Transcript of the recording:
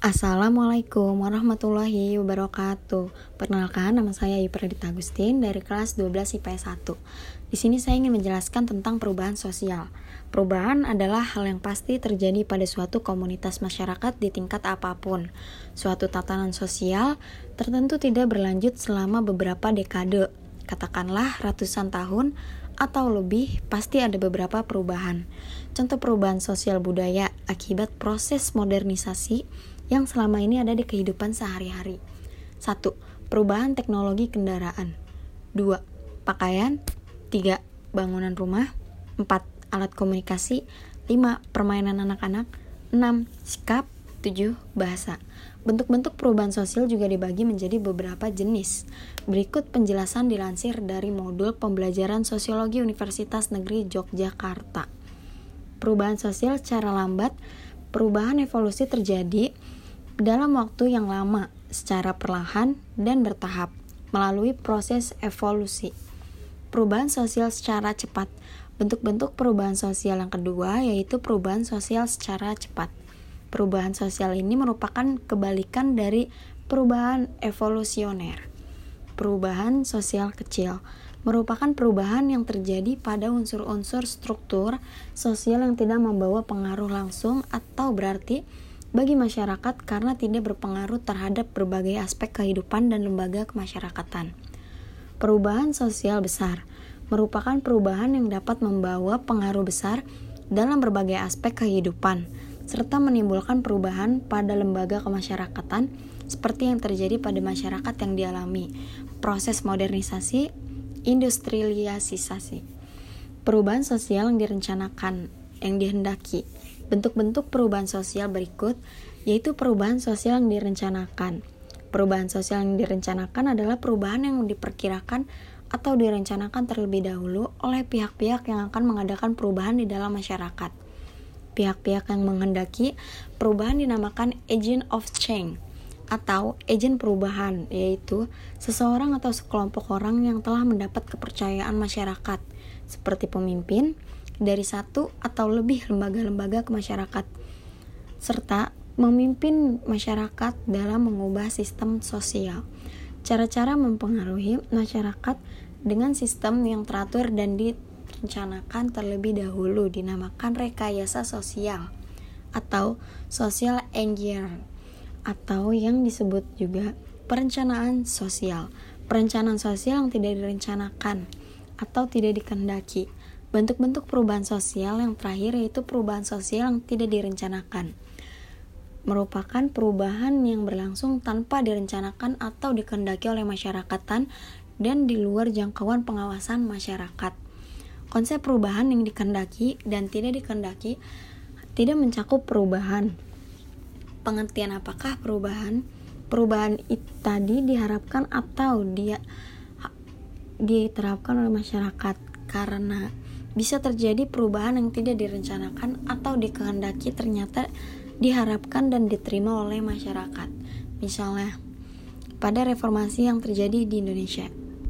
Assalamualaikum warahmatullahi wabarakatuh. Perkenalkan nama saya Ipradit Agustin dari kelas 12 IPS 1. Di sini saya ingin menjelaskan tentang perubahan sosial. Perubahan adalah hal yang pasti terjadi pada suatu komunitas masyarakat di tingkat apa pun. Suatu tatanan sosial tertentu tidak berlanjut selama beberapa dekade, katakanlah ratusan tahun atau lebih, pasti ada beberapa perubahan. Contoh perubahan sosial budaya akibat proses modernisasi yang selama ini ada di kehidupan sehari-hari. 1. Perubahan teknologi kendaraan. 2. Pakaian. 3. Bangunan rumah. 4. Alat komunikasi. 5. Permainan anak-anak. 6. Sikap. 7. Bahasa. Bentuk-bentuk perubahan sosial juga dibagi menjadi beberapa jenis. Berikut penjelasan dilansir dari modul pembelajaran sosiologi Universitas Negeri Yogyakarta. Perubahan sosial secara lambat, perubahan evolusi terjadi dalam waktu yang lama, secara perlahan dan bertahap, melalui proses evolusi. Perubahan sosial secara cepat. Bentuk-bentuk perubahan sosial yang kedua yaitu perubahan sosial secara cepat. Perubahan sosial ini merupakan kebalikan dari perubahan evolusioner. Perubahan sosial kecil merupakan perubahan yang terjadi pada unsur-unsur struktur sosial yang tidak membawa pengaruh langsung atau berarti bagi masyarakat karena tidak berpengaruh terhadap berbagai aspek kehidupan dan lembaga kemasyarakatan. Perubahan sosial besar merupakan perubahan yang dapat membawa pengaruh besar dalam berbagai aspek kehidupan, serta menimbulkan perubahan pada lembaga kemasyarakatan seperti yang terjadi pada masyarakat yang dialami proses modernisasi, industrialisasi. Perubahan sosial yang direncanakan, yang dihendaki, Bentuk-bentuk perubahan sosial berikut yaitu perubahan sosial yang direncanakan. Perubahan sosial yang direncanakan adalah perubahan yang diperkirakan atau direncanakan terlebih dahulu oleh pihak-pihak yang akan mengadakan perubahan di dalam masyarakat. Pihak-pihak yang menghendaki perubahan dinamakan agent of change atau agen perubahan, yaitu seseorang atau sekelompok orang yang telah mendapat kepercayaan masyarakat, seperti pemimpin, dari satu atau lebih lembaga-lembaga kemasyarakat serta memimpin masyarakat dalam mengubah sistem sosial. Cara-cara mempengaruhi masyarakat dengan sistem yang teratur dan direncanakan terlebih dahulu dinamakan rekayasa sosial atau social engineering atau yang disebut juga perencanaan sosial. Perencanaan sosial yang tidak direncanakan atau tidak dikendaki Bentuk-bentuk perubahan sosial yang terakhir yaitu perubahan sosial yang tidak direncanakan. Merupakan perubahan yang berlangsung tanpa direncanakan atau dikendaki oleh masyarakatan dan di luar jangkauan pengawasan masyarakat. Konsep perubahan yang dikendaki dan tidak dikendaki tidak mencakup perubahan. Pengertian apakah perubahan? Perubahan itu tadi diharapkan atau dia diterapkan oleh masyarakat karena bisa terjadi perubahan yang tidak direncanakan atau dikehendaki ternyata diharapkan dan diterima oleh masyarakat. Misalnya, pada reformasi yang terjadi di Indonesia,